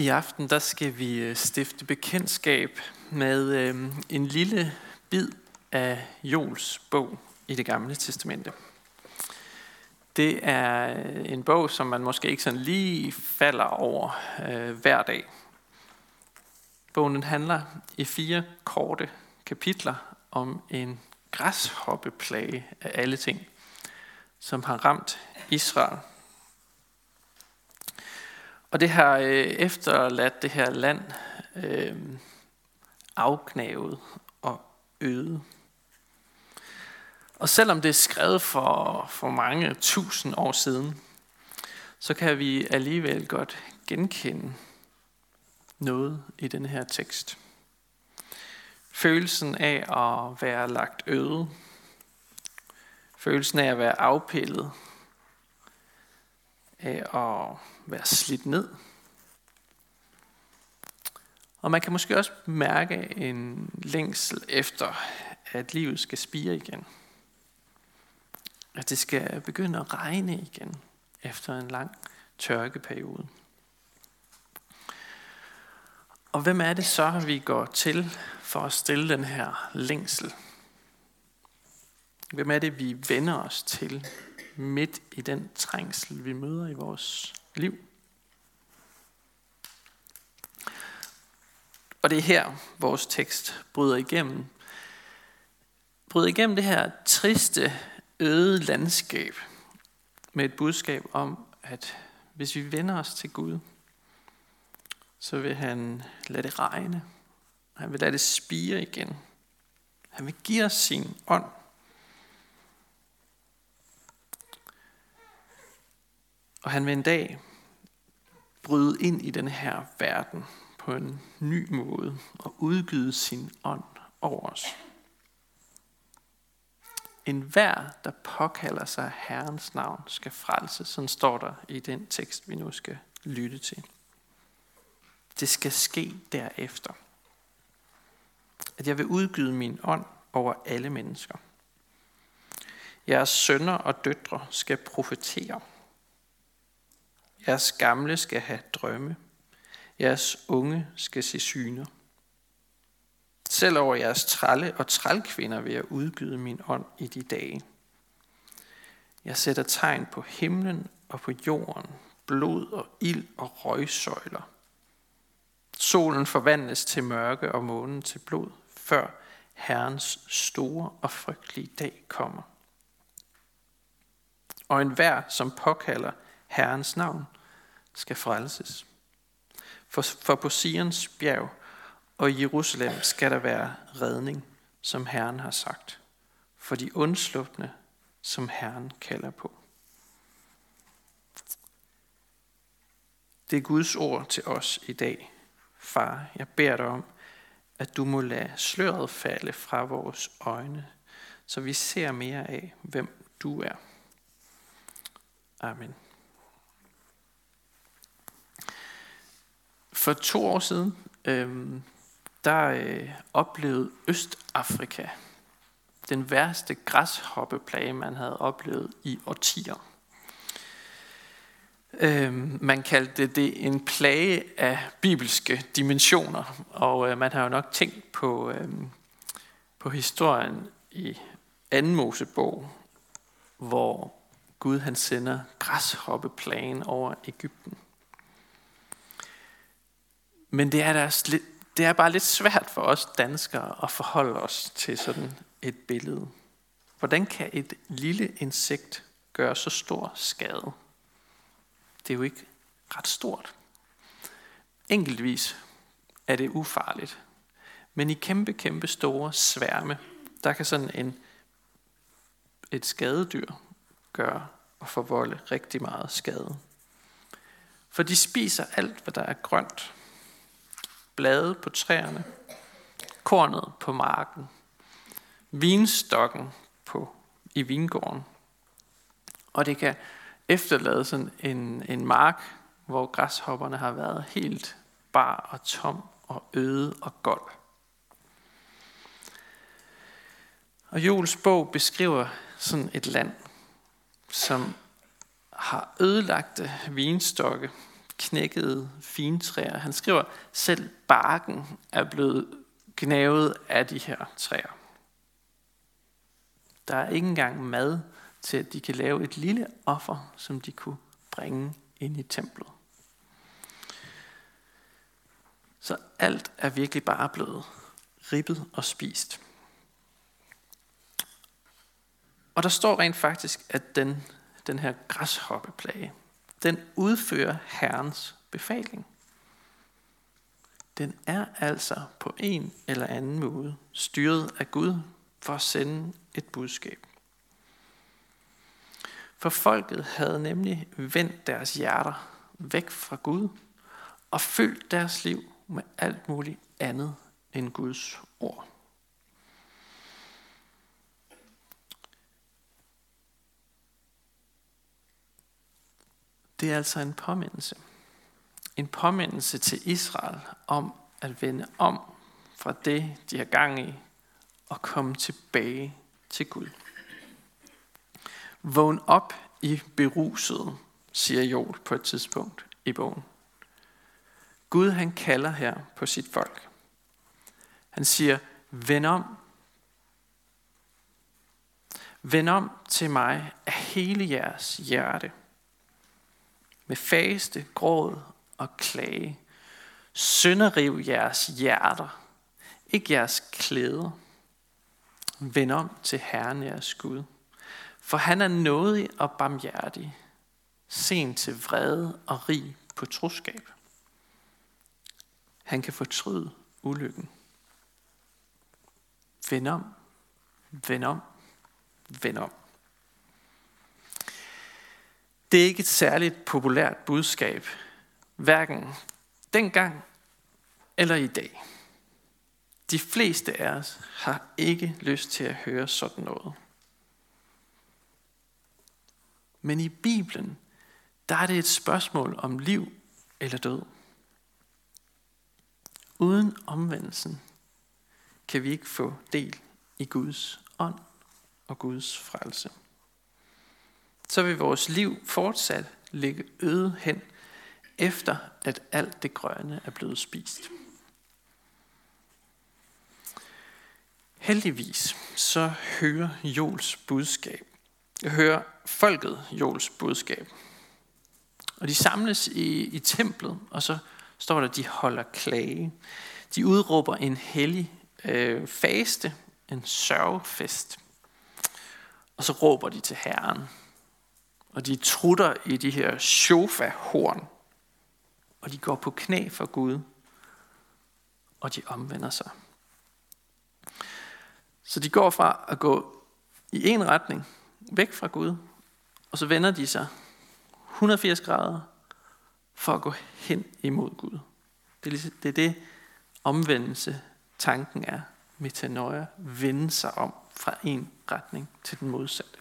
I aften der skal vi øh, stifte bekendtskab med øh, en lille bid af Jols bog i det gamle testamente. Det er øh, en bog, som man måske ikke sådan lige falder over øh, hver dag. Bogen den handler i fire korte kapitler om en græshoppeplage af alle ting, som har ramt Israel og det har øh, efterladt det her land øh, afknævet og øde. Og selvom det er skrevet for, for mange tusind år siden, så kan vi alligevel godt genkende noget i den her tekst. Følelsen af at være lagt øde. Følelsen af at være afpillet. Af at være slidt ned. Og man kan måske også mærke en længsel efter, at livet skal spire igen. At det skal begynde at regne igen efter en lang tørkeperiode. Og hvem er det så, vi går til for at stille den her længsel? Hvem er det, vi vender os til midt i den trængsel, vi møder i vores liv. Og det er her, vores tekst bryder igennem. Bryder igennem det her triste, øde landskab med et budskab om, at hvis vi vender os til Gud, så vil han lade det regne. Han vil lade det spire igen. Han vil give os sin ånd. Og han vil en dag bryde ind i den her verden på en ny måde og udgyde sin ånd over os. En hver, der påkalder sig Herrens navn, skal frelse. Sådan står der i den tekst, vi nu skal lytte til. Det skal ske derefter. At jeg vil udgyde min ånd over alle mennesker. Jeres sønner og døtre skal profetere. Jeres gamle skal have drømme. Jeres unge skal se syner. Selv over jeres trælle og trælkvinder vil jeg udgyde min ånd i de dage. Jeg sætter tegn på himlen og på jorden, blod og ild og røgsøjler. Solen forvandles til mørke og månen til blod, før Herrens store og frygtelige dag kommer. Og enhver, som påkalder Herrens navn, skal frelses. For, for på Sions bjerg og i Jerusalem skal der være redning, som Herren har sagt, for de undslupne, som Herren kalder på. Det er Guds ord til os i dag. Far, jeg beder dig om, at du må lade sløret falde fra vores øjne, så vi ser mere af, hvem du er. Amen. For to år siden, øh, der øh, oplevede Østafrika den værste græshoppeplage, man havde oplevet i årtier. Øh, man kaldte det en plage af bibelske dimensioner, og øh, man har jo nok tænkt på, øh, på historien i anden Mosebog, hvor Gud han sender græshoppeplagen over Ægypten. Men det er, der, det er bare lidt svært for os danskere at forholde os til sådan et billede. Hvordan kan et lille insekt gøre så stor skade? Det er jo ikke ret stort. Enkeltvis er det ufarligt. Men i kæmpe, kæmpe store sværme, der kan sådan en, et skadedyr gøre og forvolde rigtig meget skade. For de spiser alt, hvad der er grønt blade på træerne, kornet på marken, vinstokken på, i vingården. Og det kan efterlade sådan en, en mark, hvor græshopperne har været helt bar og tom og øde og gold. Og Jules bog beskriver sådan et land, som har ødelagte vinstokke, knækkede fintræer. Han skriver, selv barken er blevet gnavet af de her træer. Der er ikke engang mad til, at de kan lave et lille offer, som de kunne bringe ind i templet. Så alt er virkelig bare blevet ribbet og spist. Og der står rent faktisk, at den, den her græshoppeplage, den udfører Herrens befaling. Den er altså på en eller anden måde styret af Gud for at sende et budskab. For folket havde nemlig vendt deres hjerter væk fra Gud og fyldt deres liv med alt muligt andet end Guds ord. Det er altså en påmindelse. En påmindelse til Israel om at vende om fra det, de har gang i, og komme tilbage til Gud. Vågn op i beruset, siger Joel på et tidspunkt i bogen. Gud han kalder her på sit folk. Han siger, vend om. Vend om til mig af hele jeres hjerte. Med faste, gråd og klage. Sønderriv jeres hjerter, ikke jeres klæder. Vend om til Herren jeres Gud. For han er nådig og barmhjertig, sen til vrede og rig på troskab. Han kan fortryde ulykken. Vend om, vend om, vend om. Det er ikke et særligt populært budskab, hverken dengang eller i dag. De fleste af os har ikke lyst til at høre sådan noget. Men i Bibelen, der er det et spørgsmål om liv eller død. Uden omvendelsen kan vi ikke få del i Guds ånd og Guds frelse. Så vil vores liv fortsat ligge øde hen, efter at alt det grønne er blevet spist. Heldigvis så hører Jols budskab. Jeg hører folket Jols budskab. Og de samles i, i templet, og så står der, at de holder klage. De udråber en hellig øh, faste, en sørgefest. Og så råber de til Herren. Og de trutter i de her sofahorn. Og de går på knæ for Gud. Og de omvender sig. Så de går fra at gå i en retning, væk fra Gud, og så vender de sig 180 grader for at gå hen imod Gud. Det er ligesom- det, er det omvendelse, tanken er. Metanoia, vende sig om fra en retning til den modsatte.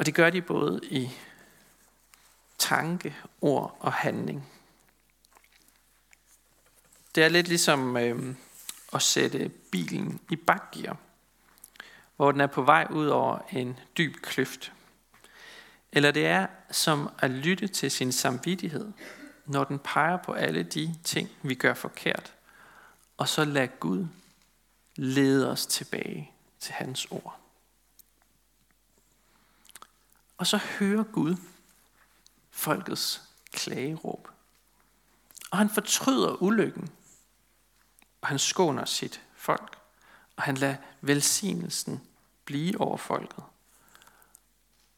Og det gør de både i tanke, ord og handling. Det er lidt ligesom øh, at sætte bilen i bakgear, hvor den er på vej ud over en dyb kløft. Eller det er som at lytte til sin samvittighed, når den peger på alle de ting, vi gør forkert, og så lade Gud lede os tilbage til hans ord. Og så hører Gud folkets klageråb. Og han fortryder ulykken, og han skåner sit folk, og han lader velsignelsen blive over folket.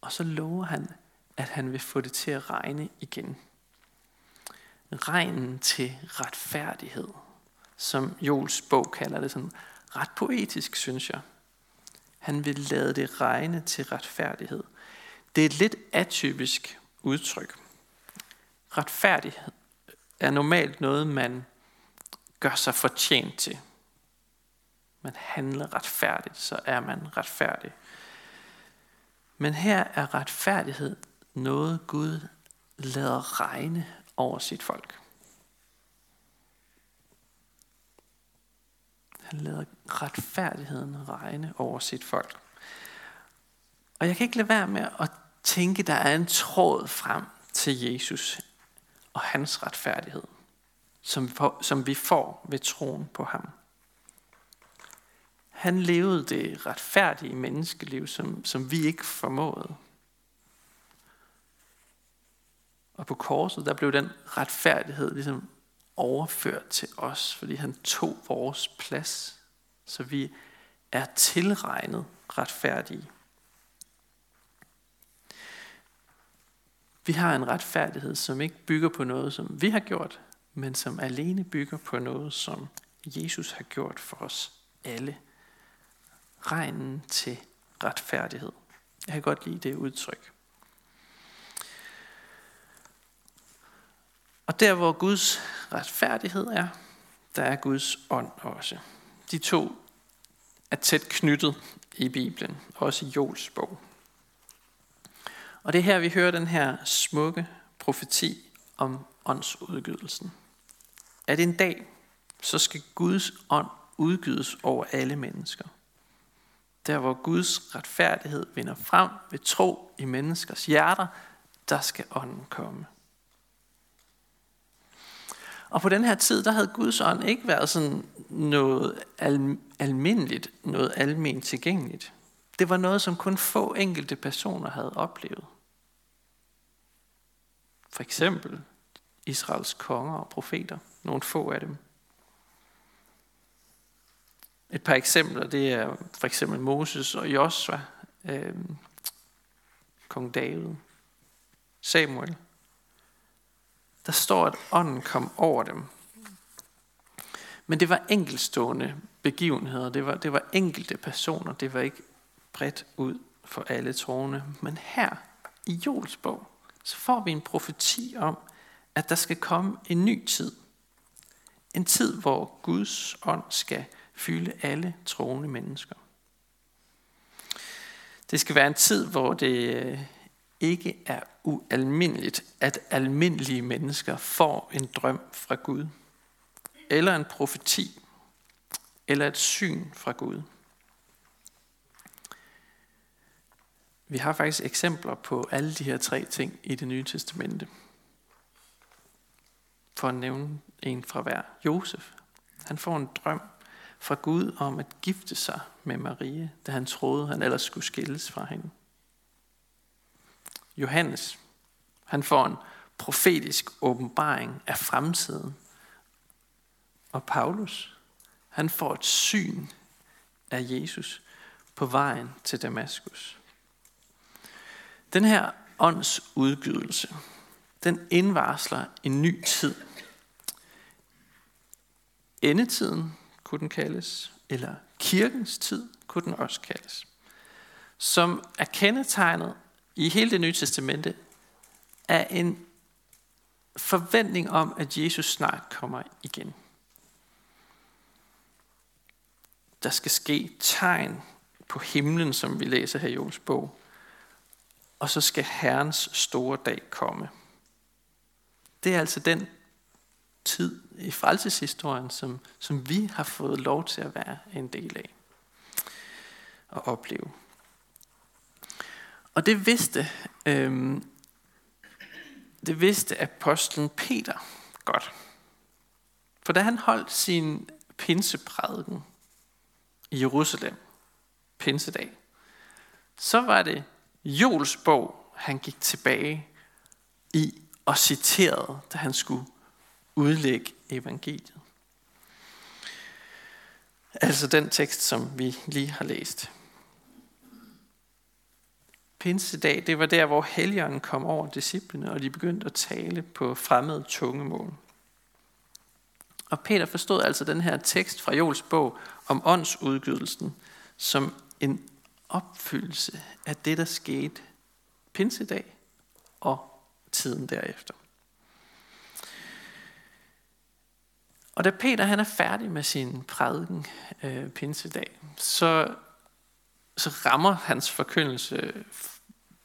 Og så lover han, at han vil få det til at regne igen. Regnen til retfærdighed, som Jols bog kalder det sådan ret poetisk, synes jeg. Han vil lade det regne til retfærdighed. Det er et lidt atypisk udtryk. Retfærdighed er normalt noget, man gør sig fortjent til. Man handler retfærdigt, så er man retfærdig. Men her er retfærdighed noget Gud lader regne over sit folk. Han lader retfærdigheden regne over sit folk. Og jeg kan ikke lade være med at tænke, der er en tråd frem til Jesus og hans retfærdighed, som, som vi får ved troen på ham. Han levede det retfærdige menneskeliv, som, som vi ikke formåede. Og på korset, der blev den retfærdighed ligesom overført til os, fordi han tog vores plads, så vi er tilregnet retfærdige. Vi har en retfærdighed, som ikke bygger på noget, som vi har gjort, men som alene bygger på noget, som Jesus har gjort for os alle. Regnen til retfærdighed. Jeg kan godt lide det udtryk. Og der hvor Guds retfærdighed er, der er Guds ånd også. De to er tæt knyttet i Bibelen, også i Jols bog. Og det er her, vi hører den her smukke profeti om åndsudgydelsen. At en dag, så skal Guds ånd udgydes over alle mennesker. Der hvor Guds retfærdighed vinder frem ved tro i menneskers hjerter, der skal ånden komme. Og på den her tid, der havde Guds ånd ikke været sådan noget al- almindeligt, noget almen tilgængeligt. Det var noget, som kun få enkelte personer havde oplevet. For eksempel Israels konger og profeter. Nogle få af dem. Et par eksempler, det er for eksempel Moses og Josua, øh, kong David, Samuel. Der står, at ånden kom over dem. Men det var enkelstående begivenheder, det var, det var enkelte personer, det var ikke bredt ud for alle troende. Men her i Jols bog, så får vi en profeti om, at der skal komme en ny tid. En tid, hvor Guds ånd skal fylde alle troende mennesker. Det skal være en tid, hvor det øh, ikke er ualmindeligt, at almindelige mennesker får en drøm fra Gud, eller en profeti, eller et syn fra Gud. Vi har faktisk eksempler på alle de her tre ting i det nye testamente. For at nævne en fra hver. Josef, han får en drøm fra Gud om at gifte sig med Marie, da han troede, han ellers skulle skilles fra hende. Johannes, han får en profetisk åbenbaring af fremtiden. Og Paulus, han får et syn af Jesus på vejen til Damaskus. Den her ånds udgydelse, den indvarsler en ny tid. Endetiden kunne den kaldes, eller kirkens tid kunne den også kaldes, som er kendetegnet i hele det nye testamente af en forventning om, at Jesus snart kommer igen. Der skal ske tegn på himlen, som vi læser her i Jols bog, og så skal Herrens store dag komme. Det er altså den tid i frelseshistorien, som, som vi har fået lov til at være en del af og opleve. Og det vidste, øhm, det vidste apostlen Peter godt. For da han holdt sin pinseprædiken i Jerusalem, pinsedag, så var det Jols bog, han gik tilbage i og citerede, da han skulle udlægge evangeliet. Altså den tekst, som vi lige har læst. Pinsedag, det var der, hvor helgeren kom over disciplene, og de begyndte at tale på fremmede tungemål. Og Peter forstod altså den her tekst fra Jols bog om åndsudgydelsen som en opfyldelse af det, der skete pinsedag og tiden derefter. Og da Peter han er færdig med sin prædiken øh, pinsedag, så, så rammer hans forkyndelse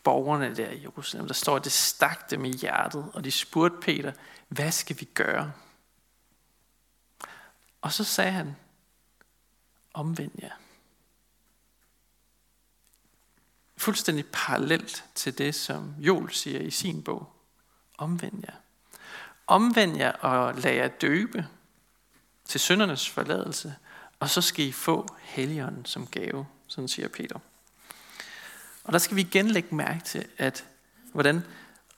borgerne der i Jerusalem. Der står, at det stak dem i hjertet, og de spurgte Peter, hvad skal vi gøre? Og så sagde han, omvend jer. Fuldstændig parallelt til det, som Joel siger i sin bog. Omvend jer. Omvend jer og lad jer døbe til syndernes forladelse, og så skal I få helligånden som gave, sådan siger Peter. Og der skal vi igen lægge mærke til, at hvordan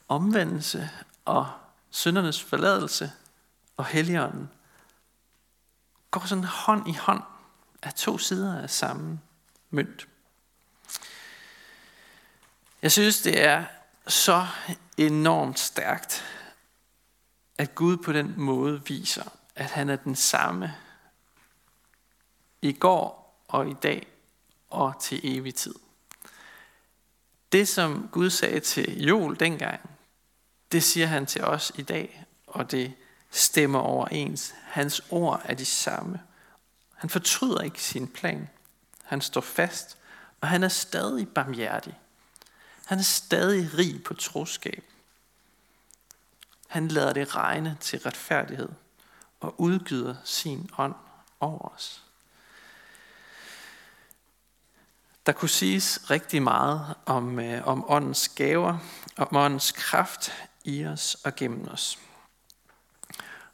omvendelse og syndernes forladelse og helligånden går sådan hånd i hånd af to sider af samme mønt. Jeg synes, det er så enormt stærkt, at Gud på den måde viser, at han er den samme i går og i dag og til evig tid. Det, som Gud sagde til Joel dengang, det siger han til os i dag, og det stemmer overens. Hans ord er de samme. Han fortryder ikke sin plan. Han står fast, og han er stadig barmhjertig. Han er stadig rig på troskab. Han lader det regne til retfærdighed og udgyder sin ånd over os. Der kunne siges rigtig meget om, øh, om åndens gaver, om åndens kraft i os og gennem os.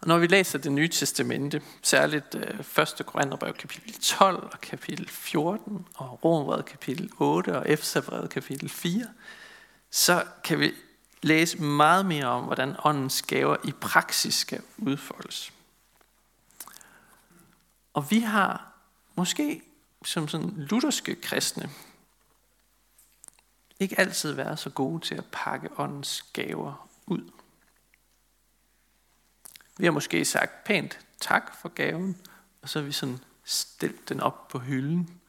Og når vi læser det nye testamente, særligt øh, 1. Korintherbrev kapitel 12 og kapitel 14, og Romerbrevet kapitel 8 og Efeserbrevet kapitel 4, så kan vi læse meget mere om, hvordan åndens gaver i praksis skal udfoldes. Og vi har måske som sådan lutherske kristne ikke altid været så gode til at pakke åndens gaver ud. Vi har måske sagt pænt tak for gaven, og så har vi sådan stillet den op på hylden,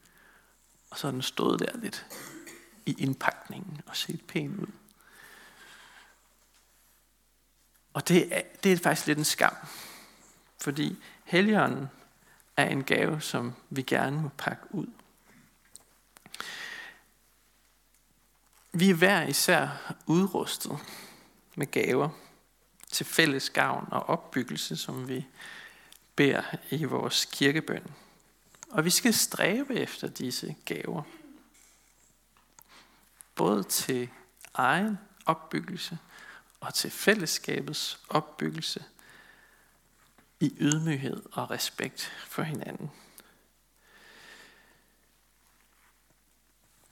og så har den stået der lidt i indpakningen og set pæn ud. Og det er, det er faktisk lidt en skam, fordi Helligånden er en gave, som vi gerne må pakke ud. Vi er hver især udrustet med gaver til fælles gavn og opbyggelse, som vi beder i vores kirkebøn. Og vi skal stræbe efter disse gaver. Både til egen opbyggelse og til fællesskabets opbyggelse i ydmyghed og respekt for hinanden.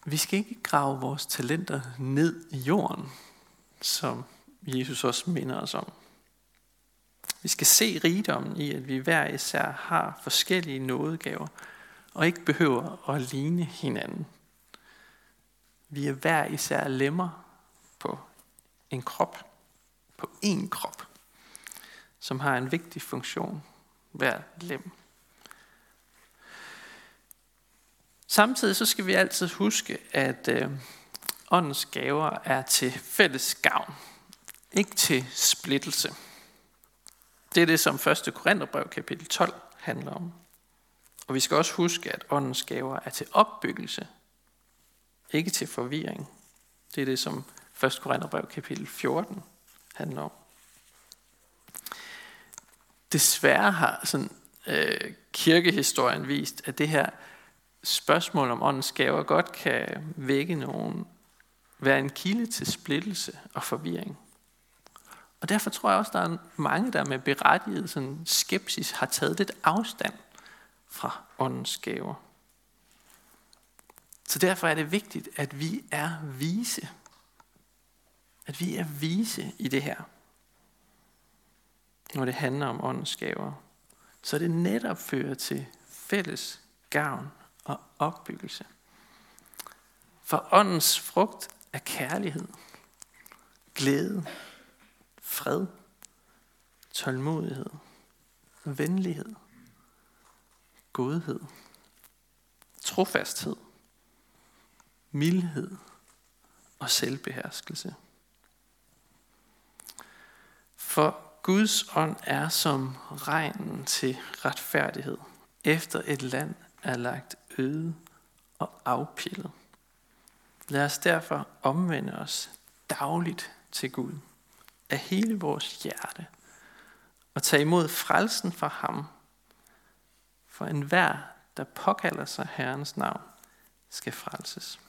Vi skal ikke grave vores talenter ned i jorden, som Jesus også minder os om. Vi skal se rigdommen i, at vi hver især har forskellige nådegaver, og ikke behøver at ligne hinanden. Vi er hver især lemmer på en krop, på én krop, som har en vigtig funktion, hver lem. Samtidig så skal vi altid huske, at øh, åndens gaver er til fælles gavn, ikke til splittelse. Det er det, som 1. Korintherbrev kapitel 12 handler om. Og vi skal også huske, at åndens gaver er til opbyggelse, ikke til forvirring. Det er det, som 1. Korintherbrev kapitel 14 handler om. Desværre har sådan, øh, kirkehistorien vist, at det her spørgsmål om åndens gaver godt kan vække nogen, være en kilde til splittelse og forvirring. Og derfor tror jeg også, der er mange, der med berettiget sådan skepsis har taget lidt afstand fra åndens gaver. Så derfor er det vigtigt, at vi er vise. At vi er vise i det her. Når det handler om åndens gaver. Så det netop fører til fælles gavn og opbyggelse. For åndens frugt er kærlighed, glæde, fred, tålmodighed, venlighed, godhed, trofasthed, mildhed og selvbeherskelse. For Guds ånd er som regnen til retfærdighed, efter et land er lagt øde og afpillet. Lad os derfor omvende os dagligt til Gud af hele vores hjerte og tage imod frelsen fra ham. For enhver, der påkalder sig Herrens navn, skal frelses.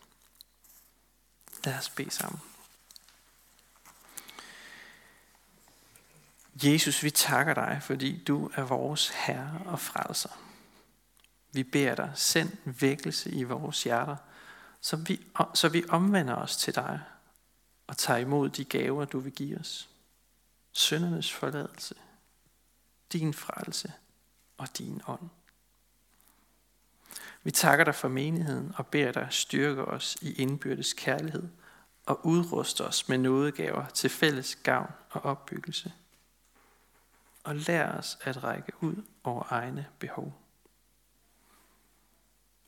Lad os bede sammen. Jesus, vi takker dig, fordi du er vores Herre og frelser. Vi beder dig, send vækkelse i vores hjerter, så vi, så vi omvender os til dig og tager imod de gaver, du vil give os. Søndernes forladelse, din frelse og din ånd. Vi takker dig for menigheden og beder dig styrke os i indbyrdes kærlighed og udruste os med nådegaver til fælles gavn og opbyggelse. Og lær os at række ud over egne behov.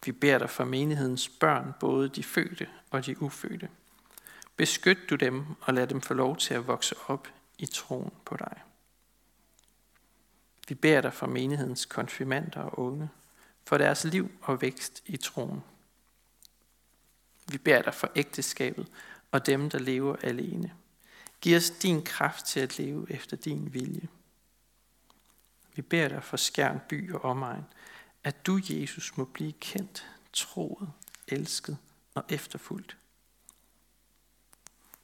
Vi beder dig for menighedens børn, både de fødte og de ufødte. Beskyt du dem og lad dem få lov til at vokse op i troen på dig. Vi beder dig for menighedens konfirmander og unge, for deres liv og vækst i troen. Vi beder dig for ægteskabet og dem, der lever alene. Giv os din kraft til at leve efter din vilje. Vi beder dig for skærn by og omegn, at du, Jesus, må blive kendt, troet, elsket og efterfulgt.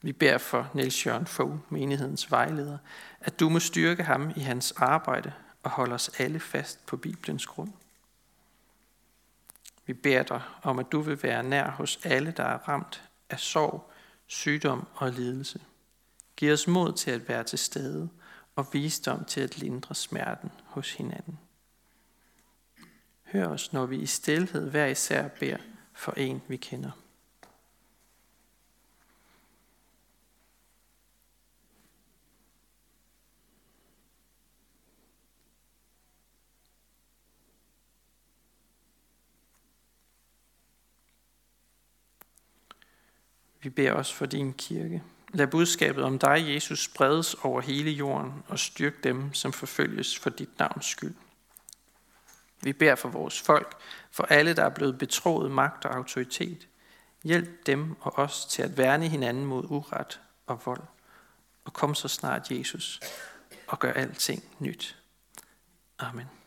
Vi beder for Niels Jørgen Fogh, menighedens vejleder, at du må styrke ham i hans arbejde og holde os alle fast på Bibelens grund. Vi beder dig om, at du vil være nær hos alle, der er ramt af sorg, sygdom og lidelse. Giv os mod til at være til stede og visdom til at lindre smerten hos hinanden. Hør os, når vi i stilhed hver især beder for en, vi kender. Vi beder også for din kirke. Lad budskabet om dig, Jesus, spredes over hele jorden og styrk dem, som forfølges for dit navns skyld. Vi beder for vores folk, for alle, der er blevet betroet magt og autoritet. Hjælp dem og os til at værne hinanden mod uret og vold. Og kom så snart, Jesus, og gør alting nyt. Amen.